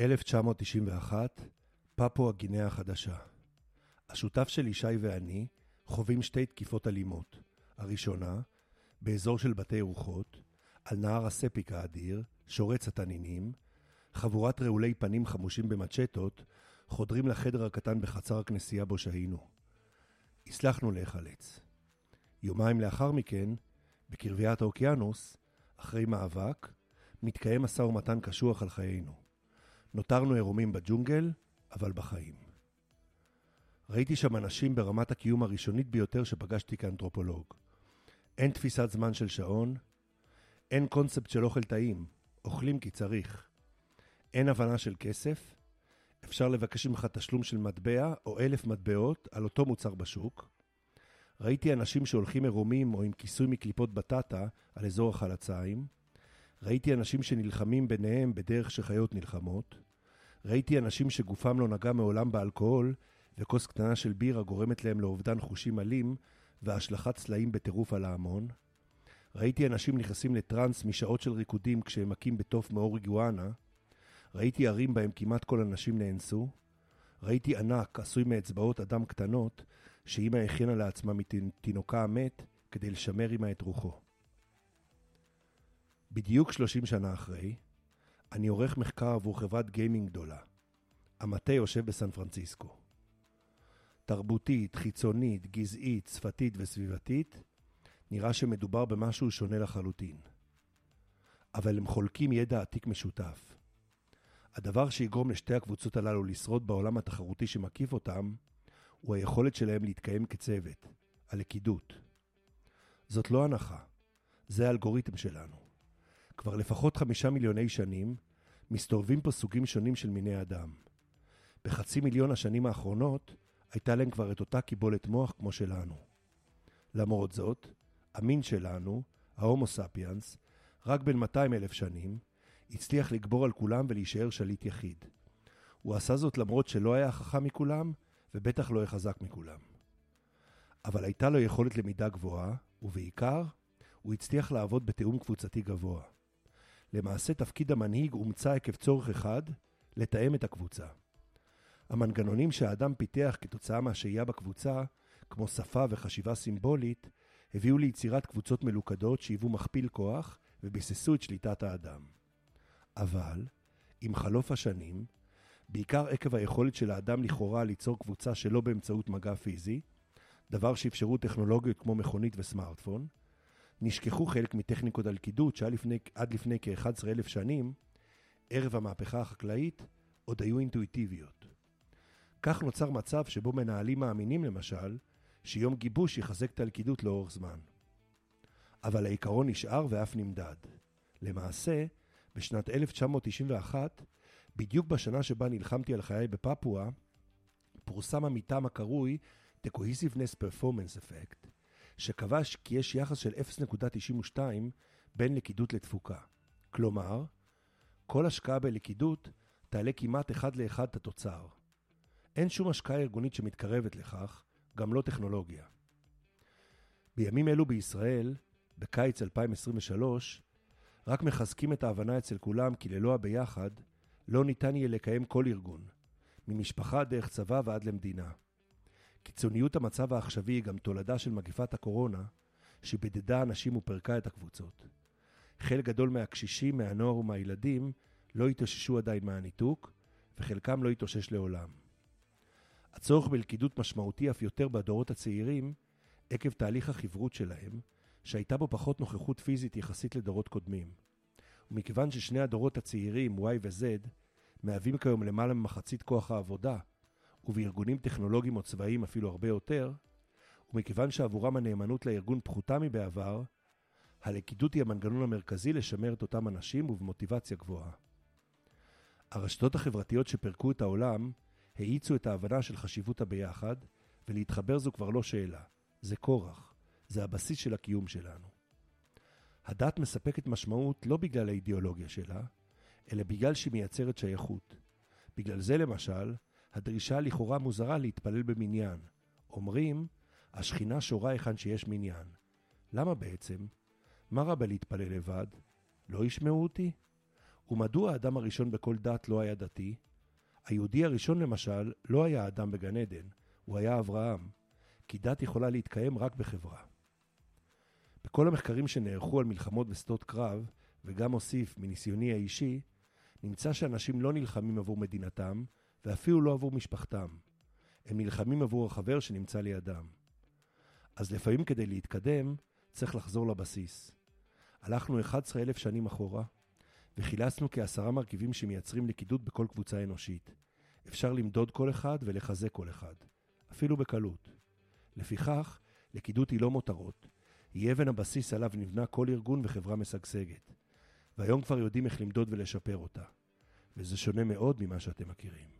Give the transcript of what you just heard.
1991, פפואה גינאה החדשה. השותף של ישי ואני חווים שתי תקיפות אלימות. הראשונה, באזור של בתי רוחות, על נהר הספיק האדיר, שורץ התנינים, חבורת רעולי פנים חמושים במצ'טות חודרים לחדר הקטן בחצר הכנסייה בו שהיינו. הצלחנו להיחלץ. יומיים לאחר מכן, בקרביית האוקיינוס, אחרי מאבק, מתקיים משא ומתן קשוח על חיינו. נותרנו עירומים בג'ונגל, אבל בחיים. ראיתי שם אנשים ברמת הקיום הראשונית ביותר שפגשתי כאנתרופולוג. אין תפיסת זמן של שעון, אין קונספט של אוכל טעים, אוכלים כי צריך. אין הבנה של כסף, אפשר לבקש ממך תשלום של מטבע או אלף מטבעות על אותו מוצר בשוק. ראיתי אנשים שהולכים עירומים או עם כיסוי מקליפות בטטה על אזור החלציים. ראיתי אנשים שנלחמים ביניהם בדרך שחיות נלחמות. ראיתי אנשים שגופם לא נגע מעולם באלכוהול, וכוס קטנה של בירה גורמת להם לאובדן חושים אלים והשלכת צלעים בטירוף על ההמון. ראיתי אנשים נכנסים לטראנס משעות של ריקודים כשהם מכים בתוף מאור איגואנה. ראיתי ערים בהם כמעט כל הנשים נאנסו. ראיתי ענק עשוי מאצבעות אדם קטנות, שאימא הכינה לעצמה מתינוקה המת כדי לשמר עמה את רוחו. בדיוק 30 שנה אחרי, אני עורך מחקר עבור חברת גיימינג גדולה. המטה יושב בסן פרנסיסקו. תרבותית, חיצונית, גזעית, שפתית וסביבתית, נראה שמדובר במשהו שונה לחלוטין. אבל הם חולקים ידע עתיק משותף. הדבר שיגרום לשתי הקבוצות הללו לשרוד בעולם התחרותי שמקיף אותם, הוא היכולת שלהם להתקיים כצוות, הלכידות. זאת לא הנחה, זה האלגוריתם שלנו. כבר לפחות חמישה מיליוני שנים, מסתובבים פה סוגים שונים של מיני אדם. בחצי מיליון השנים האחרונות, הייתה להם כבר את אותה קיבולת מוח כמו שלנו. למרות זאת, המין שלנו, ההומו ספיאנס, רק בין 200 אלף שנים, הצליח לגבור על כולם ולהישאר שליט יחיד. הוא עשה זאת למרות שלא היה החכם מכולם, ובטח לא החזק מכולם. אבל הייתה לו יכולת למידה גבוהה, ובעיקר, הוא הצליח לעבוד בתיאום קבוצתי גבוה. למעשה תפקיד המנהיג הומצא עקב צורך אחד, לתאם את הקבוצה. המנגנונים שהאדם פיתח כתוצאה מהשהייה בקבוצה, כמו שפה וחשיבה סימבולית, הביאו ליצירת קבוצות מלוכדות שהיוו מכפיל כוח וביססו את שליטת האדם. אבל, עם חלוף השנים, בעיקר עקב היכולת של האדם לכאורה ליצור קבוצה שלא באמצעות מגע פיזי, דבר שאפשרו טכנולוגיות כמו מכונית וסמארטפון, נשכחו חלק מטכניקות הלכידות שעד לפני, לפני כ-11,000 שנים, ערב המהפכה החקלאית, עוד היו אינטואיטיביות. כך נוצר מצב שבו מנהלים מאמינים למשל, שיום גיבוש יחזק את הלכידות לאורך זמן. אבל העיקרון נשאר ואף נמדד. למעשה, בשנת 1991, בדיוק בשנה שבה נלחמתי על חיי בפפואה, פורסם המטעם הקרוי The Cohesiveness Performance Effect, שקבע כי יש יחס של 0.92 בין לכידות לתפוקה. כלומר, כל השקעה בלכידות תעלה כמעט אחד לאחד את התוצר. אין שום השקעה ארגונית שמתקרבת לכך, גם לא טכנולוגיה. בימים אלו בישראל, בקיץ 2023, רק מחזקים את ההבנה אצל כולם כי ללא הביחד, לא ניתן יהיה לקיים כל ארגון, ממשפחה דרך צבא ועד למדינה. קיצוניות המצב העכשווי היא גם תולדה של מגפת הקורונה, שבדדה אנשים ופרקה את הקבוצות. חלק גדול מהקשישים, מהנוער ומהילדים לא התאוששו עדיין מהניתוק, וחלקם לא התאושש לעולם. הצורך בלכידות משמעותי אף יותר בדורות הצעירים, עקב תהליך החברות שלהם, שהייתה בו פחות נוכחות פיזית יחסית לדורות קודמים. ומכיוון ששני הדורות הצעירים, Y ו-Z, מהווים כיום למעלה ממחצית כוח העבודה, ובארגונים טכנולוגיים או צבאיים אפילו הרבה יותר, ומכיוון שעבורם הנאמנות לארגון פחותה מבעבר, הלכידות היא המנגנון המרכזי לשמר את אותם אנשים ובמוטיבציה גבוהה. הרשתות החברתיות שפירקו את העולם האיצו את ההבנה של חשיבות הביחד, ולהתחבר זו כבר לא שאלה, זה כורח, זה הבסיס של הקיום שלנו. הדת מספקת משמעות לא בגלל האידיאולוגיה שלה, אלא בגלל שהיא מייצרת שייכות. בגלל זה למשל, הדרישה לכאורה מוזרה להתפלל במניין. אומרים, השכינה שורה היכן שיש מניין. למה בעצם? מה רע בלהתפלל לבד? לא ישמעו אותי? ומדוע האדם הראשון בכל דת לא היה דתי? היהודי הראשון למשל לא היה אדם בגן עדן, הוא היה אברהם, כי דת יכולה להתקיים רק בחברה. בכל המחקרים שנערכו על מלחמות ושדות קרב, וגם אוסיף מניסיוני האישי, נמצא שאנשים לא נלחמים עבור מדינתם, ואפילו לא עבור משפחתם. הם נלחמים עבור החבר שנמצא לידם. אז לפעמים כדי להתקדם, צריך לחזור לבסיס. הלכנו 11 אלף שנים אחורה, וחילצנו כעשרה מרכיבים שמייצרים לכידות בכל קבוצה אנושית. אפשר למדוד כל אחד ולחזק כל אחד, אפילו בקלות. לפיכך, לכידות היא לא מותרות, היא אבן הבסיס עליו נבנה כל ארגון וחברה משגשגת. והיום כבר יודעים איך למדוד ולשפר אותה. וזה שונה מאוד ממה שאתם מכירים.